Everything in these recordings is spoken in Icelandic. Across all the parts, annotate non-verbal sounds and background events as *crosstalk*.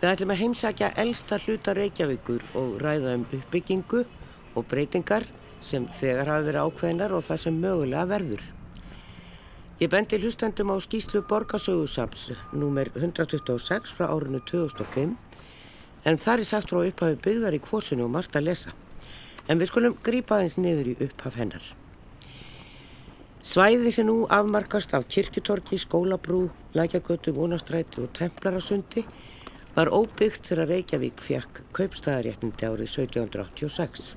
Við ætlum að heimsækja elsta hluta Reykjavíkur og ræða um uppbyggingu og breytingar sem þegar hafa verið ákveðinar og það sem mögulega verður. Ég bendi hlustendum á skýslu Borgasögusaps nr. 126 frá árinu 2005 en þar er sagt frá upphafi byggðar í kvosinu og margt að lesa. En við skulum grípa aðeins niður í upphaf hennar. Svæði sem nú afmarkast af kirkutorki, skólabrú, lækjagötu, vonastræti og templarasundi var óbyggt þegar Reykjavík fjakk kaupstæðaréttindi árið 1786.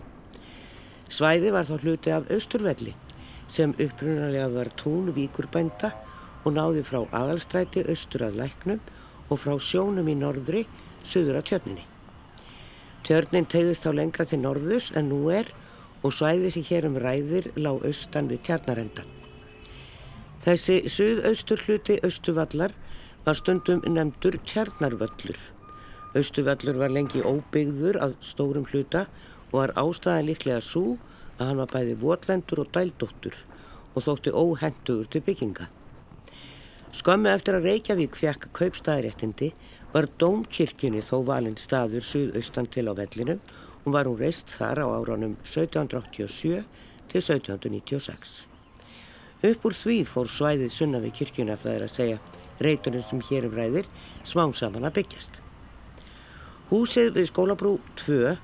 Svæði var þá hluti af Östurvelli sem upprunalega var tún víkurbænda og náði frá aðalstræti Östur að læknum og frá sjónum í norðri söður að tjörninni. Tjörnin tegðist þá lengra til norðus en nú er og svæði sem hér um ræðir lág austan við tjarnarendan. Þessi suðaustur hluti Östuvallar var stundum nefndur tjarnarvöllur. Östuvöllur var lengi óbyggður að stórum hluta og var ástæðan líklega svo að hann var bæði votlendur og dældóttur og þótti óhendugur til bygginga. Skömmu eftir að Reykjavík fekk kaupstæðaréttindi var Dómkirkjunni þó valinn staður suðaustan til á vellinu og var hún reist þar á áranum 1787 til 1796. Upp úr því fór svæðið sunna við kirkjuna það er að segja reyturinn sem hér um ræðir smán saman að byggjast. Húsið við skólabrú 2,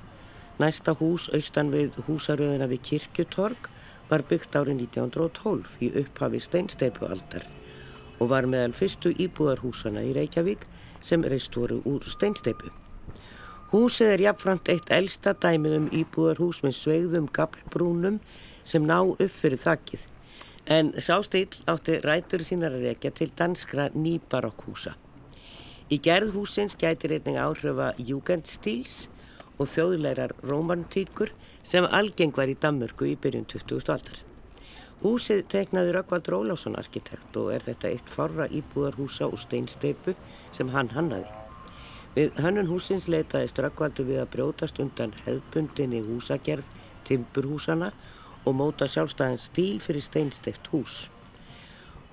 næsta hús austan við húsaröðuna við kirkjutorg var byggt árið 1912 í upphafi steinsteipualdar og var meðal fyrstu íbúðarhúsana í Reykjavík sem reist voru úr steinsteipu. Húsið er jafnframt eitt elsta dæmið um íbúðarhús með sveigðum gaflbrúnum sem ná upp fyrir þakkið En sá stíl átti rætur sínar að rekja til danskra nýbarokkhúsa. Í gerð húsins gæti reyning áhrifa jugendstíls og þjóðleirar romantíkur sem algeng var í Danmörku í byrjun 20. aldar. Húsið teknaði Rökkvald Rólásson arkitekt og er þetta eitt forra íbúðarhúsa og steinsteipu sem hann hannaði. Við hannun húsins leitaðist Rökkvaldu við að brjótast undan hefðbundinni húsagerð timburhúsana og móta sjálfstæðan stíl fyrir steinsteipt hús.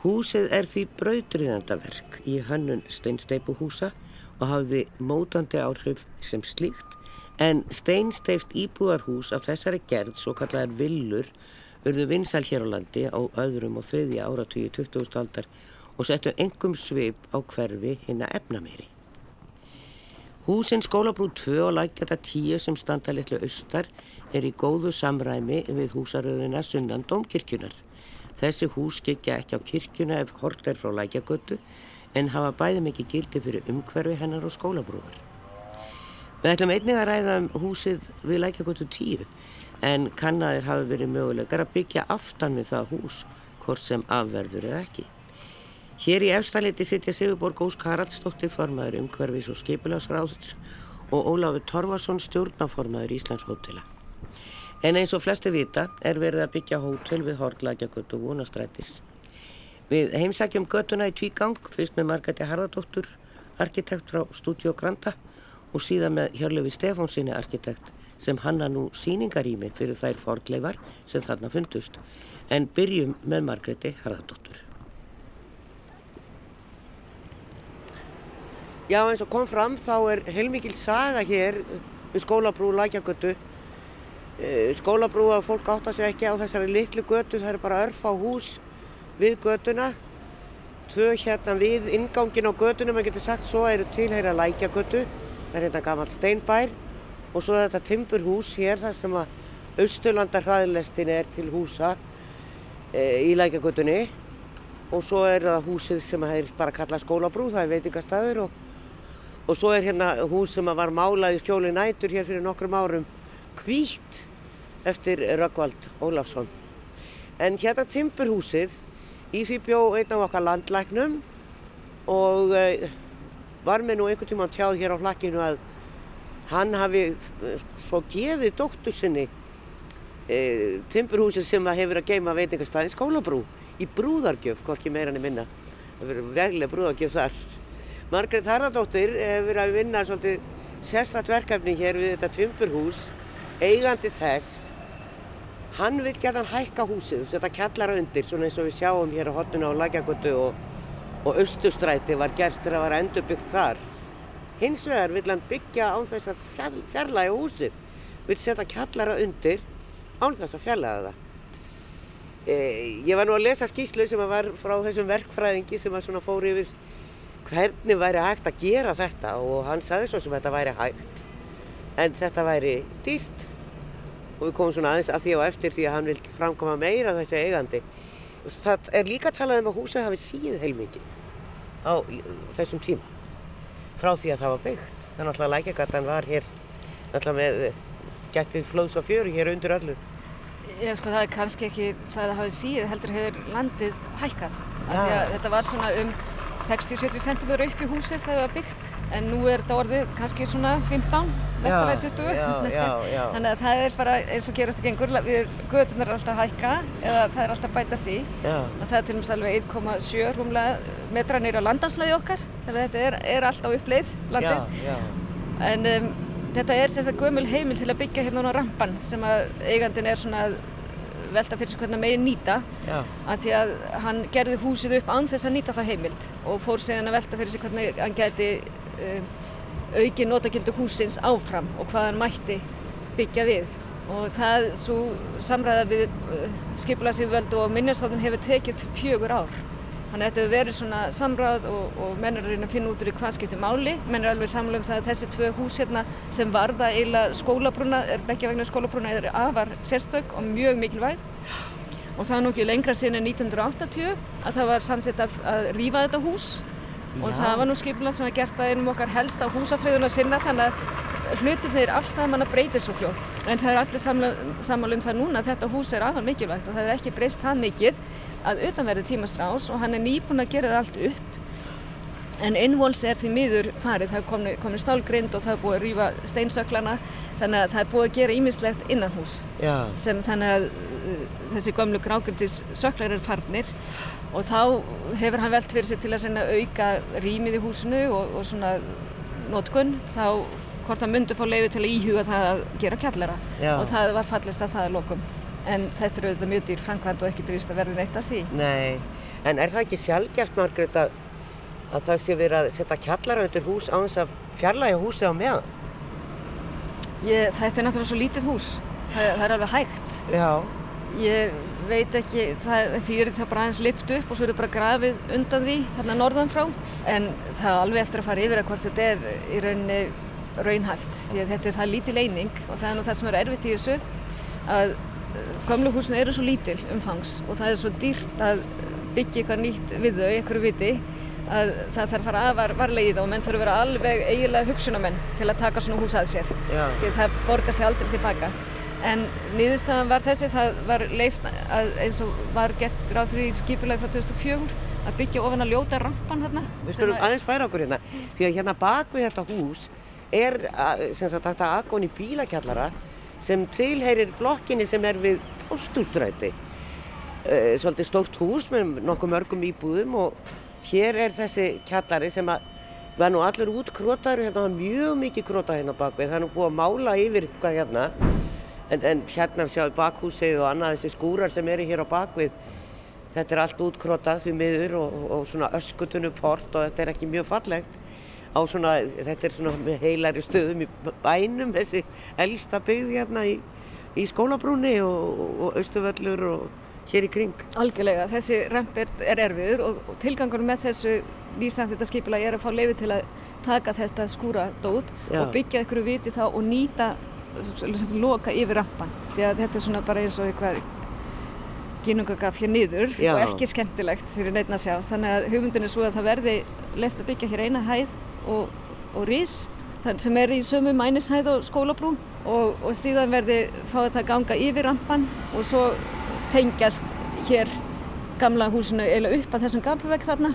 Húsið er því brautriðandaverk í hönnun steinsteipuhúsa og hafði mótandi áhrif sem slíkt en steinsteift íbúarhús af þessari gerð, svo kallar villur, urðu vinsal hér á landi á öðrum og þriðja áratugji 20. aldar og settu engum svip á hverfi hinn að efna meiri. Húsin skólabrú 2 og lækjata 10 sem standa litlu austar er í góðu samræmi við húsaröðuna sunnan domkirkjunar. Þessi hús skikja ekki á kirkjuna ef hort er frá lækjagötu en hafa bæði mikið gildi fyrir umhverfi hennar og skólabrúar. Við ætlum einnig að ræða um húsið við lækjagötu 10 en kannaðir hafi verið mögulegar að byggja aftan við það hús hvort sem afverður eða ekki. Hér í efstaleiti sitja Sigurborg Ósk Haraldsdóttir formaður umhverfis og skipilagsráðs og Ólafur Torfarsson stjórnaformaður Íslands hótela. En eins og flesti vita er verið að byggja hótel við Hortlækjagötu og Vonastrætis. Við heimsækjum götuna í tvígang, fyrst með Margæti Harðardóttur, arkitekt frá Studio Granda og síðan með Hjörlefi Stefánsinni arkitekt sem hanna nú síningarými fyrir þær fordleifar sem þarna fundust. En byrjum með Margæti Harðardóttur. Já eins og kom fram þá er heilmikil saga hér við skólabrú Lækjagötu Eh, skólabrúa fólk átta sig ekki á þessari litlu götu, það er bara örf á hús við götuna. Tvö hérna við ingangin á götuna, maður getur sagt svo eru tilheyra lækjagötu það er hérna gammal steinbær og svo þetta timburhús hér þar sem að Östurlandar hraðilestin er til húsa e, í lækjagötunni og svo er það húsið sem er bara kallað skólabrú, það er veitingastæður og, og svo er hérna hús sem var málað í skjóli nætur hér fyrir nokkrum árum kvítt eftir Röggvald Ólafsson. En hérna Timburhúsið, í því bjó einn af okkar landlæknum og uh, var með nú einhvern tíma tjáð hér á hlakkinu að hann hafi uh, svo gefið dóttur sinni uh, Timburhúsið sem hefur að geima veitingastæðin skólabrú í brúðargjöf, hvorki meirann er minna. Það verður veglega brúðargjöf þar. Margret Haraldóttir hefur að vinna svolítið sérstatt verkefni hér við þetta Timburhús eigandi þess. Hann vil geta hækka húsið þetta kjallara undir, svona eins og við sjáum hér á hotnuna á Lækjagötu og, og Östustræti var gert til að vera endurbyggt þar. Hins vegar vill hann byggja án þess að fjall, fjarlæga húsið, vill setja kjallara undir án þess að fjarlæga það. E, ég var nú að lesa skýslu sem var frá þessum verkfræðingi sem að fór yfir hvernig væri hægt að gera þetta og hann saði svo sem þetta væri hægt en þetta væri dýrt og við komum svona aðeins að því og eftir því að hann vil framkoma meira þessi eigandi. Það er líka talað um að húsið hafi síð heilmikið á þessum tíma frá því að það var byggt. Þannig að lækjagatan var hér alltaf með getið flóðs og fjöru hér undir öllu. Já sko það er kannski ekki það að hafi síð heldur hefur landið hækkað. Ja. Þetta var svona um 60-70 cm upp í húsið þegar það var byggt en nú er þetta orðið kannski svona 15, mestalega 20 já, já, *laughs* já. þannig að það er bara eins og gerast ekki engur götunar er alltaf að hækka eða það er alltaf bætast í. Og það er til og með alveg 1,7 rúmlega metra nýra á landanslæði okkar þannig að þetta er, er alltaf uppleið landið. En um, þetta er sérstaklega gömul heimil til að byggja hérna á rampan sem að eigandin er svona velta fyrir sig hvernig megin nýta. Að því að hann gerði húsið upp án þess að nýta það heimild og fór síðan að velta fyrir sig hvernig hann geti uh, auki notakildu húsins áfram og hvað hann mætti byggja við. Og það svo samræða við uh, skipularsýðvöldu og minnjastofnun hefur tekið fjögur ár Þannig að þetta hefur verið svona samráð og, og menn er að reyna að finna út úr í hvað skiptir máli. Menn er alveg samlega um það að þessi tvö hús hérna sem varða eiginlega skólabrúna, er beggja vegna skólabrúna, er afar sérstök og mjög mikilvæg. Og það er nú ekki lengra en 1980 að það var samtitt að, að rýfa þetta hús og Já. það var nú skipilað sem að gert að einum okkar helst á húsafriðuna sinna þannig að hlutinir afstæðum hann að breyta svo fljótt. En það er allir sammálu um það núna að þetta hús er afar mikilvægt og það er ekki breyst það mikið að utanverði tímasrás og hann er nýbúin að gera það allt upp. En innvols er því miður farið, það er komin stálgrind og það er búið að rýfa steinsöklana þannig að það er búið að gera ímislegt innan hús Já. sem þannig að uh, þessi gömlu grákjöndis söklar er farnir. Og þá hefur hann velt fyrir sig til að auka rýmið í húsinu og, og svona notkunn þá hvort hann myndi fá leiði til að íhuga það að gera kjallara. Já. og það var fallist að það er lokum en þetta er auðvitað mjög dýr framkvæmd og ekki dvist að verði neitt af því. Nei, en er það ekki sjálfgeft Margret að, að það sé verið að setja kjallara undir hús á þess að fjarlæga húsi á meðan? Þetta er náttúrulega svo lítið hús, það, það er alveg hægt. Já. Ég veit ekki, það, því er þetta bara aðeins lift upp og svo er þetta bara grafið undan því hérna norðan frá en það er alveg eftir að fara yfir að hvort þetta er í rauninni raunhæft þetta er það lítið leining og það er nú það sem er erfitt í þessu að Gamlu húsin eru svo lítil umfangs og það er svo dýrt að byggja eitthvað nýtt við þau, eitthvað viti að það þarf að fara að var, varlegið og menn þarf að vera alveg eiginlega hugsunamenn til að taka svona hús að sér Já. því að það borgar sér aldrei tilbaka en nýðustafan var þessi það var leift að eins og var gert ráð fyrir skipuleg frá 2004 að byggja ofin að ljóta rampan hérna Við skulum aðeins færa okkur hérna því að hérna bak við þetta hús er sem sagt þetta aðgóni bílakjallara sem tilheyrir blokkinni sem er við Póstúrstræti. Uh, svolítið stórt hús með nokkuð mörgum íbúðum og hér er þessi kjallari sem að var nú allir út krótaður, hérna var mjög mikið krótað hérna bakvið, það er nú búið að mála yfir eitthvað hérna en, en hérna sjáum við bakhúsið og annað þessi skúrar sem eru hér á bakvið þetta er allt útkrótað því miður og, og svona öskutunum port og þetta er ekki mjög fallegt á svona, þetta er svona með heilari stöðum í bænum, þessi elsta byggð hérna í, í skólabrúni og, og austuvöllur og hér í kring. Algjörlega, þessi ramp er, er erfiður og, og tilgangunum með þessu nýsamt þetta skipila er að fá leiði til að taka þetta skúradót og byggja ykkur viti þá og nýta, loka yfir rampan því að þetta er svona bara eins og eitthvað gínungagaf hér niður Já. og ekki skemmtilegt fyrir neittn að sjá þannig að hugmyndin er svo að það verði left að byggja hér eina hæð og, og rís sem er í sömu mænishæð og skólabrún og, og síðan verði fáið það ganga yfir rampan og svo tengjast hér gamla húsinu eila upp að þessum gamluvegg þarna.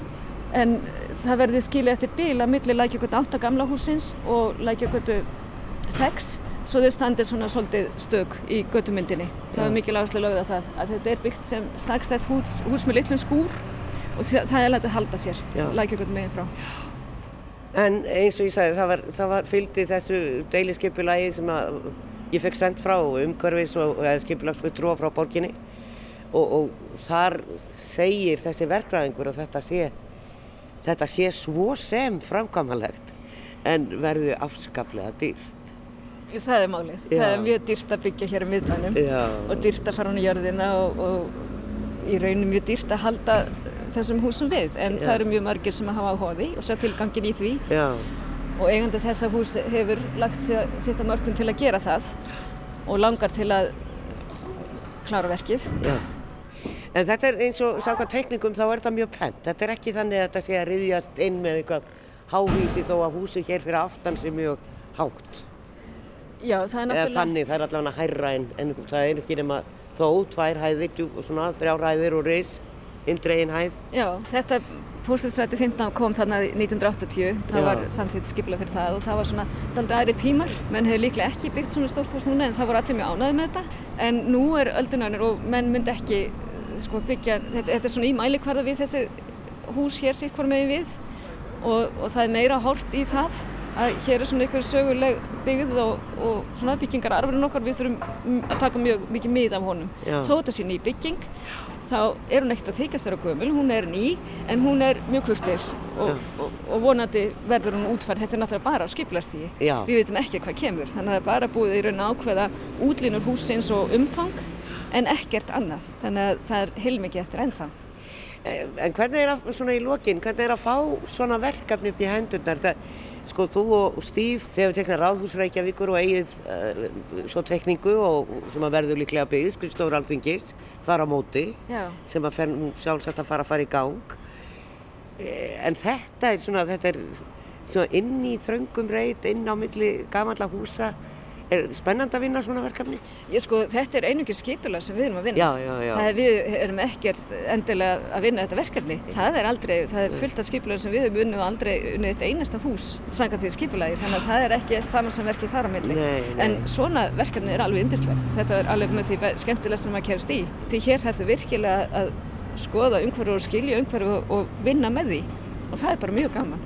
En það verði skilja eftir bíla millir lækjökutu 8 gamla húsins og lækjökutu 6 svo þau standir svona svolítið stök í göttumyndinni. Það er mikið lágslega lögða það að þetta er byggt sem snakstætt hús, hús með litlum skúr og það er lægt að halda sér lækjökutu meginn frá. En eins og ég sagði, það var, það var fylgdi þessu deiliskeipulagi sem ég fekk sendt frá umhverfis og skipilagsfutrúa frá borginni og, og þar segir þessi verkræðingur að þetta sé, þetta sé svo sem framkvæmhalegt en verði afskaplega dýrt. Það er málið. Já. Það er mjög dýrt að byggja hér í miðbænum og dýrt að fara hún í jörðina og, og í rauninu mjög dýrt að halda þessum húsum við en Já. það eru mjög margir sem hafa áhóði og svo tilgangin í því Já. og eigandi þessa hús hefur lagt sitt að mörgum til að gera það og langar til að klára verkið. En þetta er eins og sáka teknikum þá er það mjög pent. Þetta er ekki þannig að þetta sé að riðjast inn með eitthvað hávísi þó að húsi hér fyrir aftan sé mjög hátt. Já, það er náttúrulega... Eða þannig, það er allavega hærra en, en það er ekki nema þó, tvær hæðir, svona þrjár hæðir og reys, indregin hæð. Já, þetta Póstinstræti 15 kom þarna 1980, það Já. var samsýtt skipla fyrir það og það var svona daldi aðri tímar, menn hefur líklega ekki byggt svona stórt hús núna en það voru allir mjög ánæðið með þetta. En nú er öldunarnir og menn myndi ekki sko, byggja, þetta, þetta er svona í mælikvarða við þessi hús hér sér hvar megin við. Og, og það er meira hort í það að hér er svona einhver söguleg byggð og, og svona byggingar arfurinn okkar. Við þurfum að taka mjög mikið mið af honum. Þó þetta sé ný bygging þá er hún ekkert að þykast þér á gömul hún er ný en hún er mjög kurtis og, og, og vonandi verður hún útfærd þetta er náttúrulega bara á skiplastígi við veitum ekki hvað kemur þannig að það er bara búið í raun ákveða útlínur húsins og umfang en ekkert annað. Þannig að það er heilmikið eftir ennþá. En hvernig er að, svona í lokin, hvernig er að fá svona verkefni upp í hendurnar? Það Sko þú og Steve, þeir hefur teknað Ráðhúsreikjavíkur og eigið uh, svo tekningu og sem að verður líklega byggð, skrifstofur alþingis, þar á móti, Já. sem að sjálfsagt að fara að fara í gang. Eh, en þetta er svona, þetta er svona inn í þröngum reit, inn á milli gamanla húsa, Er spennand að vinna svona verkefni? Ég sko, þetta er einungir skipilag sem við erum að vinna. Já, já, já. Það er, við erum ekkert endilega að vinna þetta verkefni. Það er aldrei, það er fullt af skipilag sem við hefum unnið og aldrei unnið eitt einasta hús sanga til skipilagi, þannig að það er ekki samansamverkið þar á milli. Nei, nei. En svona verkefni er alveg indislegt. Þetta er alveg með því skemmtilega sem maður kærast í. Því hér þetta virkilega að skoða umhverfu og skilja umhverfu og vinna með því og það er bara mjög gaman.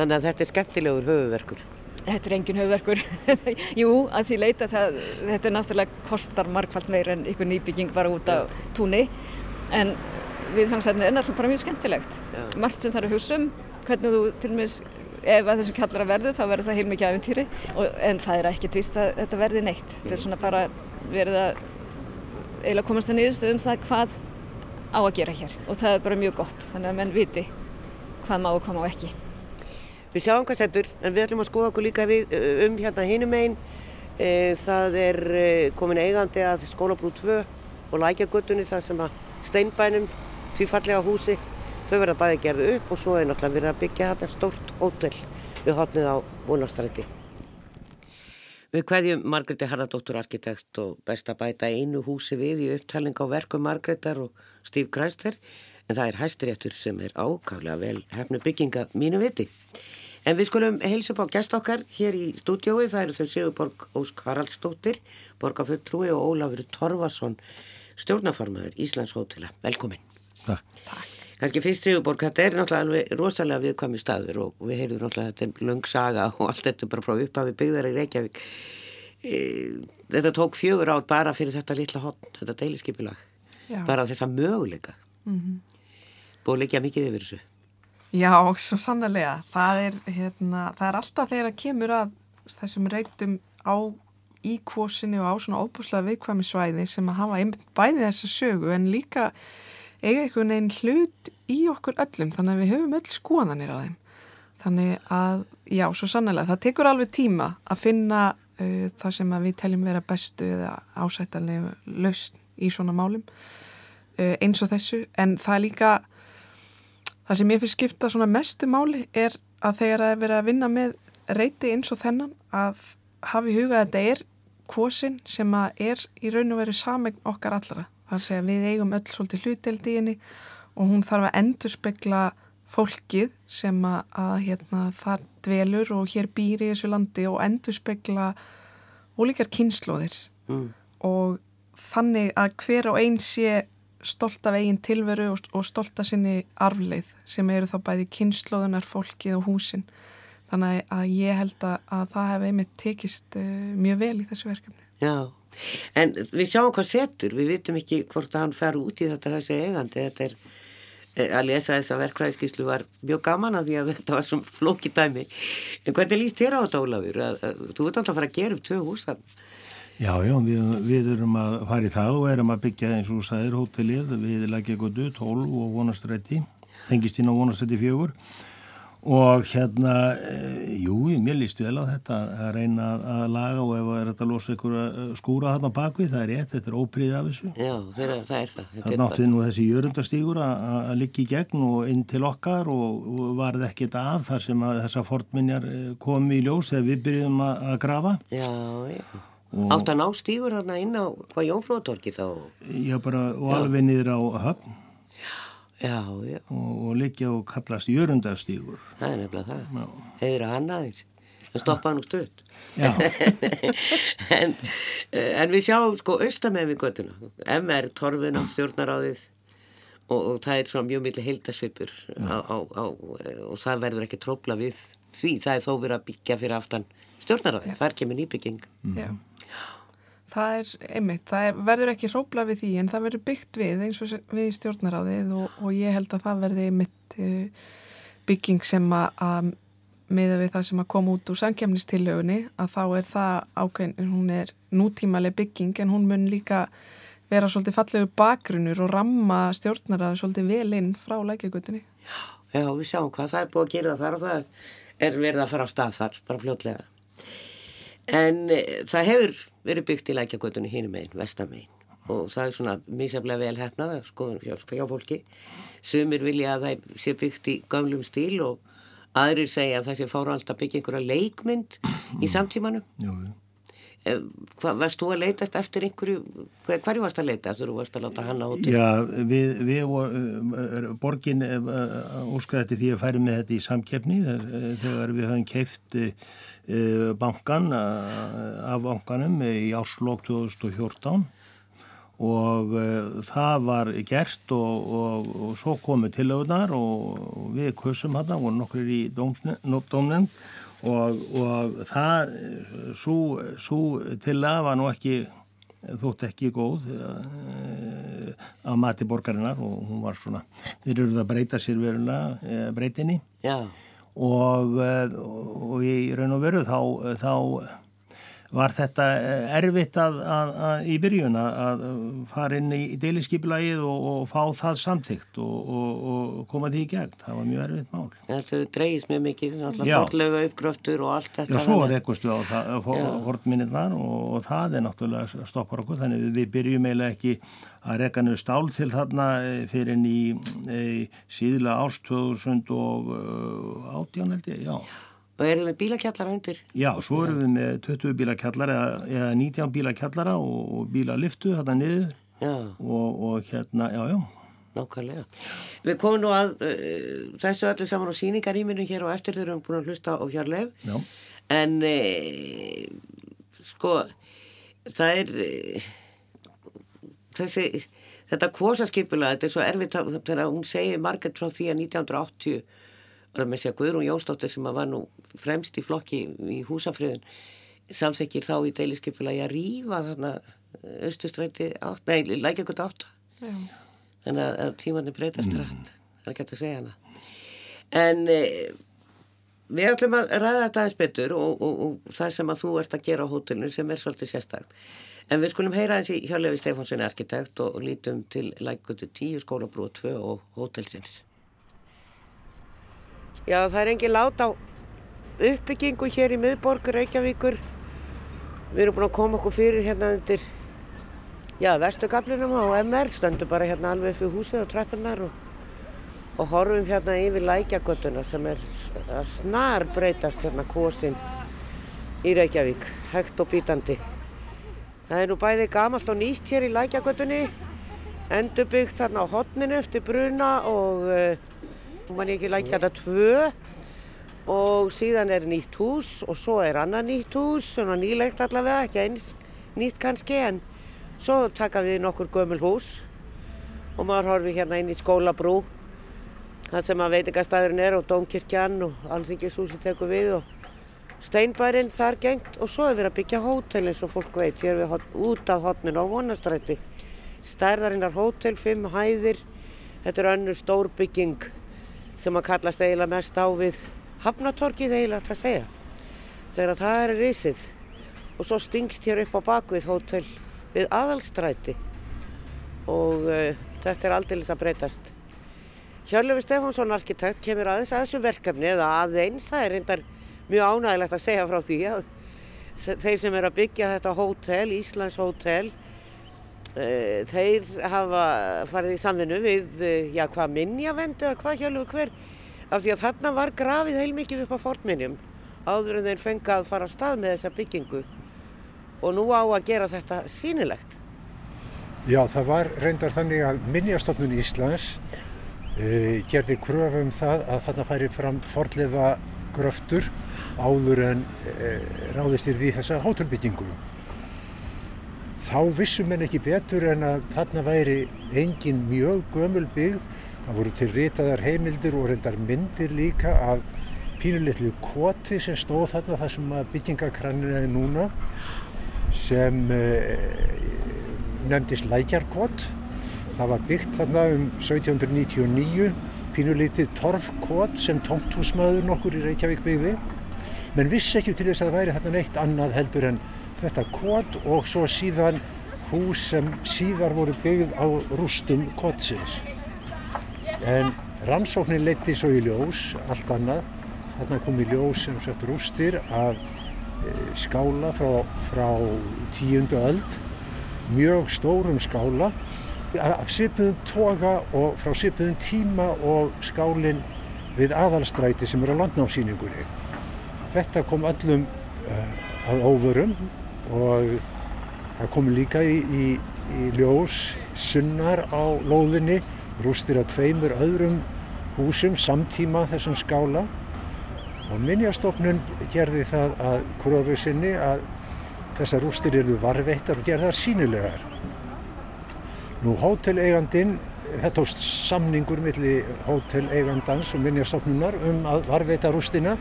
Þannig að þetta er skemmtilegur höfuverkur. Þetta er engin höfverkur. *laughs* Jú, að því leita það, þetta er náttúrulega kostar markvælt meir en ykkur nýbygging bara út á túnni en viðfangsefni er náttúrulega bara mjög skemmtilegt. Já. Margt sem það er að hugsa um, hvernig þú til og meins, ef að þessum kallar að verðu þá verður það heilmikið aðventýri en það er ekki tvist að þetta verði neitt. Þetta er svona bara verið að eiginlega komast að niðurstöðum um það hvað á að gera hér og það er bara mjög gott þannig að menn viti hvað má og hvað má ekki. Við sjáum hvað settur, en við ætlum að skoða okkur líka við, um hérna hinum einn. E, það er e, komin eigandi að skólabrú 2 og lækjagötunni það sem að steinbænum, því fallega húsi, þau verða bæði gerðu upp og svo er náttúrulega verið að byggja þetta stórt hótel við hotnið á Vónarstræti. Við hverjum Margreði Harðardóttur arkitekt og best að bæta einu húsi við í upptalning á verku Margreðar og Steve Kræster en það er hæstiréttur sem er ákavlega vel hefnu bygginga mínu viti. En við skulum heilsa upp á gæst okkar hér í stúdiói. Það eru þau Sigurborg Ósk Haraldsdóttir, Borgarfulltrúi og Ólafur Torfarsson, stjórnaformaður Íslands hótela. Velkomin. Takk. Takk. Kanski fyrst Sigurborg, þetta er náttúrulega alveg rosalega viðkvæmi staður og við heyrðum náttúrulega þetta er löng saga og allt þetta bara frá upphafi byggðar í Reykjavík. E, þetta tók fjögur átt bara fyrir þetta litla hotn, þetta deiliskipilag. Bara þessa möguleika. Mm -hmm. Búið líka mikið yfir þessu. Já, svo sannlega. Það er, hérna, það er alltaf þegar að kemur að þessum reytum á í kvósinu og á svona óbúslega viðkvæmi svæði sem að hafa bæði þessa sögu en líka eiga einhvern veginn hlut í okkur öllum þannig að við höfum öll skoðanir á þeim. Þannig að, já, svo sannlega, það tekur alveg tíma að finna uh, það sem við teljum vera bestu eða ásættanlegu lausn í svona málum uh, eins og þessu en það er líka Það sem ég finnst skipta svona mestu máli er að þegar það er verið að vinna með reyti eins og þennan að hafi hugað að þetta er kvosin sem að er í raun og veru samegn okkar allara. Það er að segja við eigum öll svolítið hluteld í henni og hún þarf að endur spekla fólkið sem að, að hérna, það dvelur og hér býr í þessu landi og endur spekla ólíkar kynnslóðir mm. og þannig að hver og einn sé stolt af eigin tilveru og, og stolt af sinni arfleið sem eru þá bæði kynnslóðunar, fólkið og húsin. Þannig að ég held að, að það hefði einmitt tekist uh, mjög vel í þessu verkefni. Já, en við sjáum hvað setur, við vitum ekki hvort að hann fer út í þetta þessi eigandi, þetta er eh, að lesa þessa verkfræðskíslu var mjög gaman að því að þetta var svona flóki dæmi en hvernig líst þér á þetta Ólafur? Þú ert alltaf að fara að gera upp tvö hús þannig Já, já, við, við erum að fara í það og erum að byggja eins og sæðir hótelið. Við Lækjagotu, 12 og vonastrætti tengist inn á vonastrætti fjögur. Og hérna e, jú, mér líst vel á þetta að reyna að laga og ef það er að losa ykkur að skúra þarna bakvið, það er rétt þetta er ópríð af þessu. Já, það er það Það náttúrulega nú þessi jörundastígur að ligga í gegn og inn til okkar og, og varð ekkit af þar sem að þessa fornminjar eh, komi í ljós þegar við byrjum að, að grafa. Já, já Átt að ná stígur þarna inn á hvað Jónfróðtorki þá? Já, bara og já. alveg niður á höfn. Já, já. Og, og liggja og kallast jörundastígur. Það er nefnilega það. Heiður að hann aðeins. Það stoppaði nú stutt. Já. *laughs* en, en við sjáum sko austamið við göttuna. MR, Torfin á stjórnaráðið og, og það er svona mjög miklu heildasvipur á, á, á, og það verður ekki trópla við því. Það er þó verið að byggja fyrir aftan stjórnaráðið. Það er kemur nýbygging. Mm. Já það er einmitt, það er, verður ekki hrópla við því en það verður byggt við eins og við stjórnaráðið og, og ég held að það verði einmitt uh, bygging sem að, að miða við það sem að koma út úr samkjæmnistillögunni að þá er það ákveðin, hún er nútímaleg bygging en hún mun líka vera svolítið fallegu bakgrunur og ramma stjórnaraði svolítið vel inn frá lækjagutinni. Já, já, við sjáum hvað það er búið að gera þar og það er verið að fara á stað þar, bara fljótlega. En e, það hefur verið byggt í lækjagötunni hínum einn, vestamegin. Og það er svona mísaflega vel hefnað skoðun hjá, hjá fólki. Sumir vilja að það sé byggt í gamlum stíl og aðrir segja að það sé fára alltaf byggja einhverja leikmynd í samtímanum. Jú, e, hvað varst þú að leitast eftir einhverju hver, hverju varst að leita eftir þú varst að láta hanna út Já, við, við vor, borgin óskaði þetta því að færi með þetta í samkeppni þegar við höfum keift Eh, bankan eh, af bankanum í áslokk 2014 og það var gert og, og, og svo komu tilöðunar og, við kursum hann og nokkur í domnend og, og það svo tilöða var nú ekki þótt ekki góð uh, að mati borgarinnar og hún var svona þeir eru að breyta sér verulega uh, breytinni. Og, eh, og í raun og veru þá, þá var þetta eh, erfitt að, að, að, í byrjun að fara inn í deiliskypulagið og, og fá það samþygt og, og koma því í gegn. Það var mjög erfitt mál. Þetta dreigist mjög mikið, fórlega uppgröftur og allt þetta. Já, svo stuð á hortminniðnar og það er náttúrulega stoppar okkur, þannig við byrjum eiginlega ekki að reyka nefnir stál til þarna eh, fyrir í, í eh, síðla árs 2018 held ég, já. Og erum við bílakjallara undir? Já, svo erum við með 20 bílakjallara eða 19 bílakjallara og, og bílaliftu þarna niður og, og hérna, já, já. Nákvæmlega. Við komum nú að uh, þessu öllu saman á síningaríminu hér og eftir þau erum búin að hlusta á hjárleif. Já. En uh, sko, það er... Uh, þessi, þetta kvosaskipula, þetta er svo erfitt þegar hún segir margir frá því að 1980 var með að Guðrún Jónsdóttir sem var nú fremst í flokki í húsafriðin samþekir þá í deiliskeipula að rýfa þarna austustræti átt, nei, lækjakot átt þannig að tímanni breytast mm. rætt, það er ekki að segja hana en e, við ætlum að ræða þetta aðeins betur og, og, og það sem að þú ert að gera á hótelinu sem er svolítið sérstaklega En við skulum heyra eins í Hjörlefi Stefánssoni arkitekt og lítum til lækutu 10 skólabrúa 2 og hótelsins. Já, það er engin lát á uppbyggingu hér í miðborgur Reykjavíkur. Við erum búin að koma okkur fyrir hérna undir, já, vestugablinum á MR, stöndum bara hérna alveg fyrir húsið og trappunar og, og horfum hérna yfir lækjagötuna sem er að snar breytast hérna kosinn í Reykjavík, hægt og bítandi. Það er nú bæði gamalt og nýtt hér í lækjagötunni, endurbyggt þarna á hotninu eftir bruna og uh, mann ekki lækja þetta tvö. Og síðan er nýtt hús og svo er annað nýtt hús, svona nýlegt allavega, ekki eins nýtt kannski en svo taka við nokkur gömul hús. Og maður horfi hérna inn í skólabrú, það sem að veitingastæðurinn er og Dómkirkjan og Alþingishúsi tekur við og steinbærin þar gengt. Og svo er við að byggja hótel eins og fólk veit, hér er við út af hotnin á vonastrætti stærðarinnar hótel, fimm hæðir. Þetta er önnur stórbygging sem að kallast eiginlega mest á við Hafnatorkið eiginlega að segja. Þegar það er risið og svo stingst hér upp á bakvið hótel við aðalstræti og uh, þetta er aldeilis að breytast. Hjörlefi Stefánsson arkitekt kemur aðeins að þessu verkefni eða aðeins, það er reyndar mjög ánægilegt að segja frá því að þeir sem er að byggja þetta hótel, Íslands hótel, þeir hafa farið í samvinnu við, uh, já hvað minnjavend eða hvað hjálfur hver, af því að þarna var grafið heilmikið upp á fornminnjum áður en þeir fengi að fara á stað með þessa byggingu og nú á að gera þetta sínilegt. Já, það var reyndar þannig að Minnjastofnun Íslands e, gerði kröfum um það að þarna færi fram forlefa gröftur áður en e, ráðist er því þessar hótelbyggingu. Þá vissum henn ekki betur en að þarna væri engin mjög gömul byggð. Það voru til ritaðar heimildir og reyndar myndir líka af pínulitlu kvoti sem stóð þarna þar sem byggingakrannin er núna sem eh, nefndist Lækjarkot. Það var byggt þarna um 1799, pínulitið torfkot sem tómthúsmaður nokkur í Reykjavík byggði. Menn vissi ekki til þess að það væri þarna neitt annað heldur en þetta kot og svo síðan hús sem síðar voru byggð á rústum kotsins. En rannsóknin leti svo í ljós, allt annað. Þarna kom í ljós sem sagt rústir af skála frá, frá tíundu öld, mjög stórum skála af svipuðum toga og frá svipuðum tíma og skálinn við aðalstræti sem er á landnámsýningunni. Þetta kom öllum uh, að óvörum og það kom líka í, í, í ljós sunnar á lóðinni, rústir að tveimur öðrum húsum samtíma þessum skála og Minjastofnun gerði það að krofu sinni að þessar rústir eru varveittar og gerðar sínilegar. Nú hóteleigandin, þetta tóst samningur millir hóteleigandans og Minjastofnunar um að varveita rústina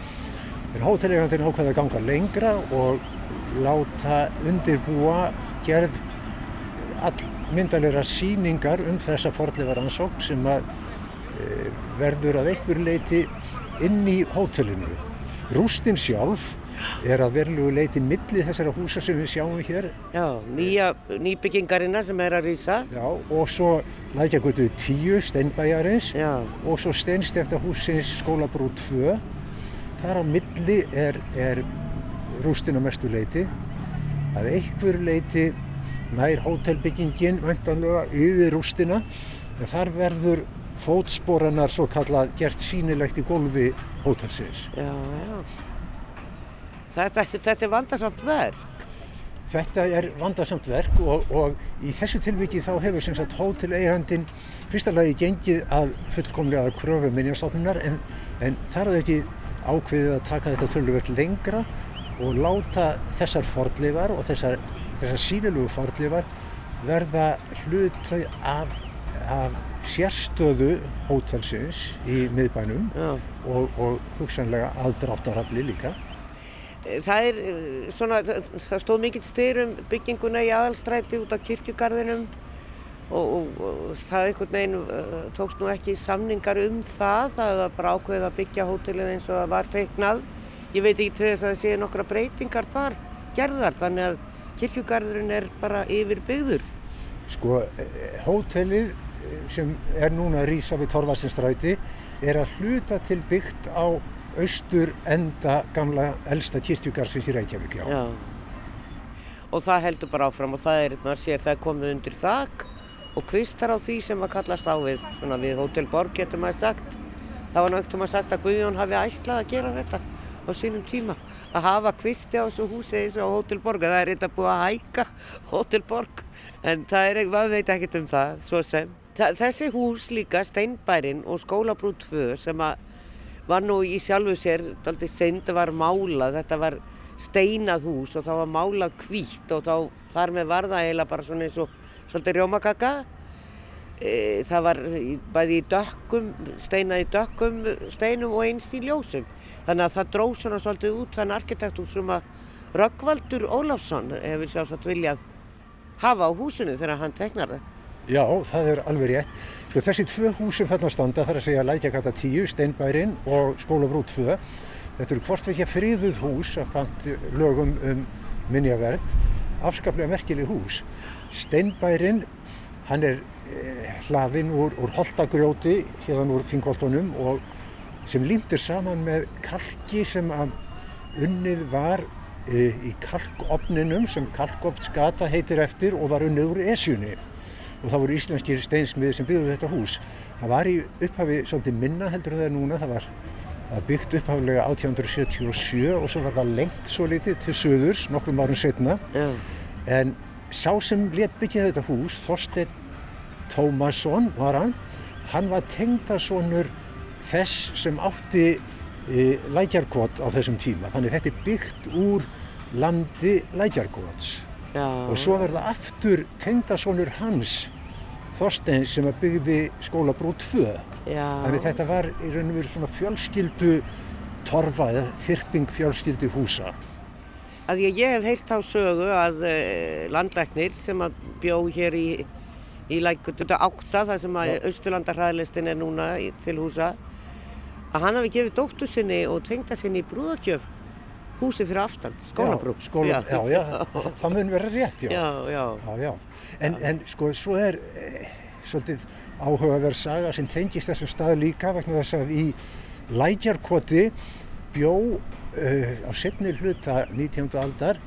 en hóteleigandin ákveði að ganga lengra og láta undirbúa gerð allmyndalega síningar um þessa forðleifaransókn sem að e, verður að einhver leiti inn í hótelinu. Rústin sjálf er að verðilegu leiti milli þessara húsa sem við sjáum hér. Já, nýja, nýbyggingarina sem er að rýsa. Já, og svo lækjagötu 10 steinbæjarins Já. og svo steinstefta húsins skólabrú 2. Þar á milli er, er rústin á mestu leiti. Að einhver leiti nær hótelbyggingin vantanlega yfir rústina en þar verður fótsporanar svo kallað gert sínilegt í gólfi hótelsins. Já, já. Þetta, þetta er vandarsamt verk. Þetta er vandarsamt verk og, og í þessu tilviki þá hefur sem sagt hóteleigandin fyrsta lagi gengið að fullkomlega að kröfu minnjastofnunar en, en þar er ekki ákveðið að taka þetta töluvert lengra og láta þessar fordleifar og þessar, þessar sínilugu fordleifar verða hluti af, af sérstöðu hótelsins í miðbænum og, og hugsanlega aðdráttarafli líka. Það er svona, það stóð mikill styrum bygginguna í aðalstræti út á kirkjugarðinum og, og, og það einhvern veginn uh, tókst nú ekki samningar um það, það var bara ákveðið að byggja hótelið eins og það var teiknað. Ég veit ekki til þess að það séu nokkra breytingar þar gerðar þannig að kirkjugarðurinn er bara yfir byggður. Sko, eh, hótelið sem er núna að rýsa við Torvarsinstræti er að hluta til byggt á austur enda gamla elsta kirkjugarsins í Reykjavík, já. já. Og það heldur bara áfram og það er, maður sér, það er komið undir þak og kvistar á því sem að kallast á við, svona við Hotel Borg getur maður sagt. Það var náttúrulega sagt að Guðjón hafi ætlað að gera þetta á sínum tíma. Að hafa kvisti á þessu húsi eins og Hotel Borg, það er eitthvað búið að hæka Hotel Borg. En það er, maður veit ekkert um það, svo sem. Þessi hús líka, Steinbærin og Skólabrú 2 sem var nú í sjálfu sér, aldrei seint var málað, þetta var steinað hús og það var málað kvítt og þá þar með var það eiginlega bara svona eins og svolítið rjómakaka. E, það var bæði í dökkum, steinað í dökkum steinum og eins í ljósum. Þannig að það dróð svona svolítið út þann arkitektúr sem að Röggvaldur Ólafsson hefur sjálfsagt viljað hafa á húsinu þegar hann teknar það. Já, það er alveg rétt. Sko, þessi tvö hús sem þarna standa, þar að segja Lækjakata 10, Steinbærin og Skólabrú 2, þetta eru hvort vekja friðuð hús, samkvæmt lögum um minjavernd, afskaplega merkileg hús. Steinbærin, hann er eh, hlaðinn úr, úr holtagrjóti, hérna úr þingoltunum og sem límtir saman með kalki sem að unnið var e, í kalkofninum sem kalkofnsgata heitir eftir og var unnið úr esjunni og það voru íslenskir steinsmiði sem byggðu þetta hús. Það var í upphafi svolítið minna heldur það er núna, það var byggt upphafilega 1877 og svo var það lengt svo litið til söðurs nokkrum árum setna. Yeah. En sá sem let byggja þetta hús, Þorstein Tómasson var hann, hann var tengdasonur þess sem átti e, lækjarkot á þessum tíma. Þannig þetta er byggt úr landi lækjarkots. Já. og svo verða aftur tengdasónur hans Þorsteins sem að byggði skólabrú 2 Já. þannig þetta var í raun og veru svona fjölskyldu torfa eða þyrping fjölskyldu húsa að ég, ég hef heilt á sögu að uh, landlæknir sem að bjó hér í, í lækutu átta þar sem að austurlandarhæðlistin er núna í, til húsa að hann hafi gefið dóttu sinni og tengda sinni í brúðakjöf húsi fyrir aftan, skólabrú. Já, skóla, já, já, *laughs* það mun vera rétt, já. Já, já. En, en sko, svo er e, svolítið áhugaverð saga sem tengist þessum stað líka vegna þess að í Lækjarkoti bjó uh, á setni hluta 19. aldar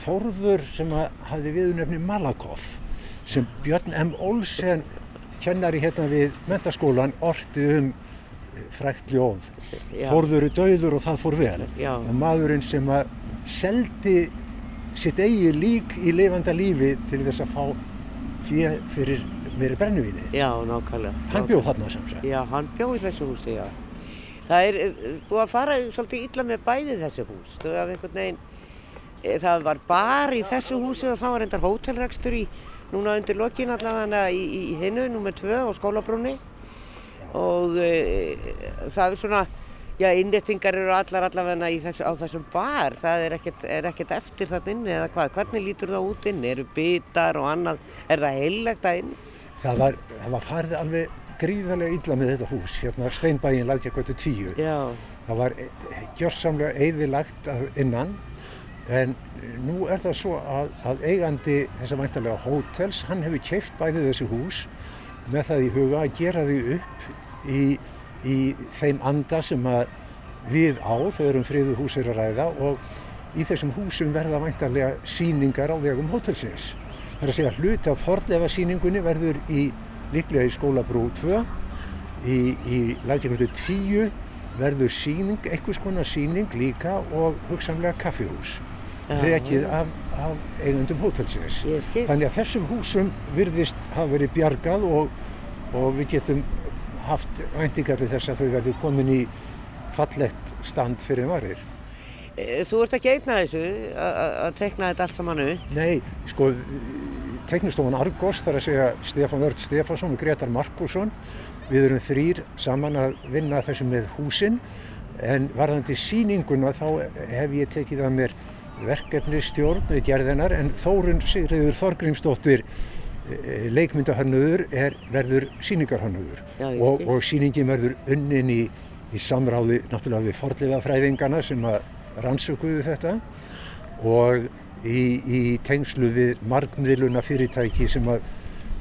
Þórður sem hafði viðunöfni Malakoff sem Björn M. Olsen kennari hérna við mentaskólan orti um frækt ljóð Þorður er dauður og það fór vel Já. og maðurinn sem að seldi sitt eigi lík í lifanda lífi til þess að fá fyrir, fyrir meiri brennuvíni Já, nákvæmlega Hann bjóð þarna samsagt Já, hann bjóð í þessu húsi, já Það er eh, búið að fara svolítið illa með bæði þessu hús. Veginn eh, það var bar í þessu húsi og það var endar hótelrekstur í núna undir lokin allavega í, í, í hinnu, nummer 2 á skólabrúni og e, það er svona, já, innrettingar eru allar allavegna þessu, á þessum bar, það er ekkert, er ekkert eftir það inni eða hvað, hvernig lítur það út inni, eru bitar og annað, er það heillegt að inni? Það var, það var farið alveg gríðarlega illa með þetta hús, hérna Steinbæin Lækjargötu 10, já. það var e, gjörsamlega eðilagt innan en nú er það svo að, að eigandi þess að væntalega hótels, hann hefur keift bæðið þessi hús með það í huga að gera þau upp í, í þeim anda sem við á, þau eru um friðu húsir að ræða og í þessum húsum verða væntarlega síningar á vegum hótelsins. Það er að segja hlut af forlefa síningunni verður í líklega í skólabrú 2, í, í lætjakvöldu 10 verður síning, einhvers konar síning líka og hugsamlega kaffihús rekið af, af eigundum hótelsins. Þannig að þessum húsum virðist hafa verið bjargað og, og við getum haft væntingar til þess að þau verði komin í fallett stand fyrir varir. E, þú ert ekki einnað þessu að tekna þetta allt saman upp? Nei, sko, teknistofan Argos þarf að segja Stefán Örd Stefansson og Gretar Markusson. Við erum þrýr saman að vinna þessum með húsinn en varðandi síninguna þá hef ég tekið að mér verkefnistjórn við gerðinar en Þórun Sigriður Þorgrímsdóttir eh, leikmyndahannuður verður síningarhannuður og, og síningin verður unnin í, í samráði náttúrulega við forleifafræðingana sem að rannsökuðu þetta. Og í, í tengslu við margmiðluna fyrirtæki sem að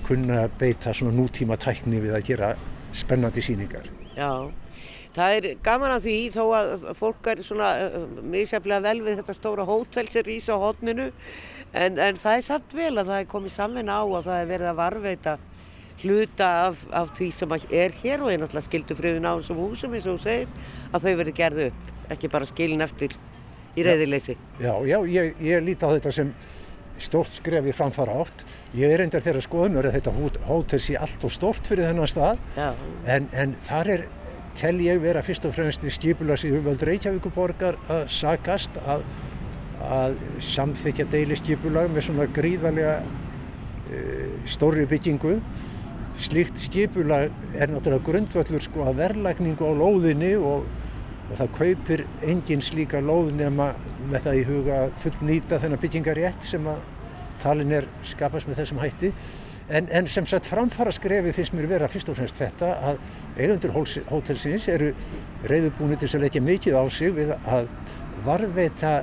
kunna beita svona nútíma tækni við að gera spennandi síningar. Já það er gaman að því þó að fólk er svona uh, misjaflega vel við þetta stóra hótel sem rýsa á hodninu en, en það er samt vel að það er komið saman á að það er verið að varveita hluta af, af því sem er hér og er náttúrulega skildufriðin á þessum húsum eins og þú segir að þau verið gerðu ekki bara skilin eftir í reyðileysi. Já, já, ég, ég líti á þetta sem stórt skref í framfara átt. Ég er endar þeirra skoðunur að þetta hótel sé allt og stórt fyrir þennan stað en, en þar er tel ég vera fyrst og fremst í skipulags í hugvöld Reykjavíkuborgar að sagast að, að samþykja deili skipulag með svona gríðarlega e, stóri byggingu. Slíkt skipulag er náttúrulega grundvöldur sko að verðlækningu á lóðinni og, og það kaupir engin slíka lóð nema með það í huga fullnýta þennan byggingarétt sem að talin er skapast með þessum hætti. En, en sem sagt framfara skrefið finnst mér vera fyrst og fremst þetta að eigundur hótelsins eru reyðubúinir til að leggja mikið á sig við að varveita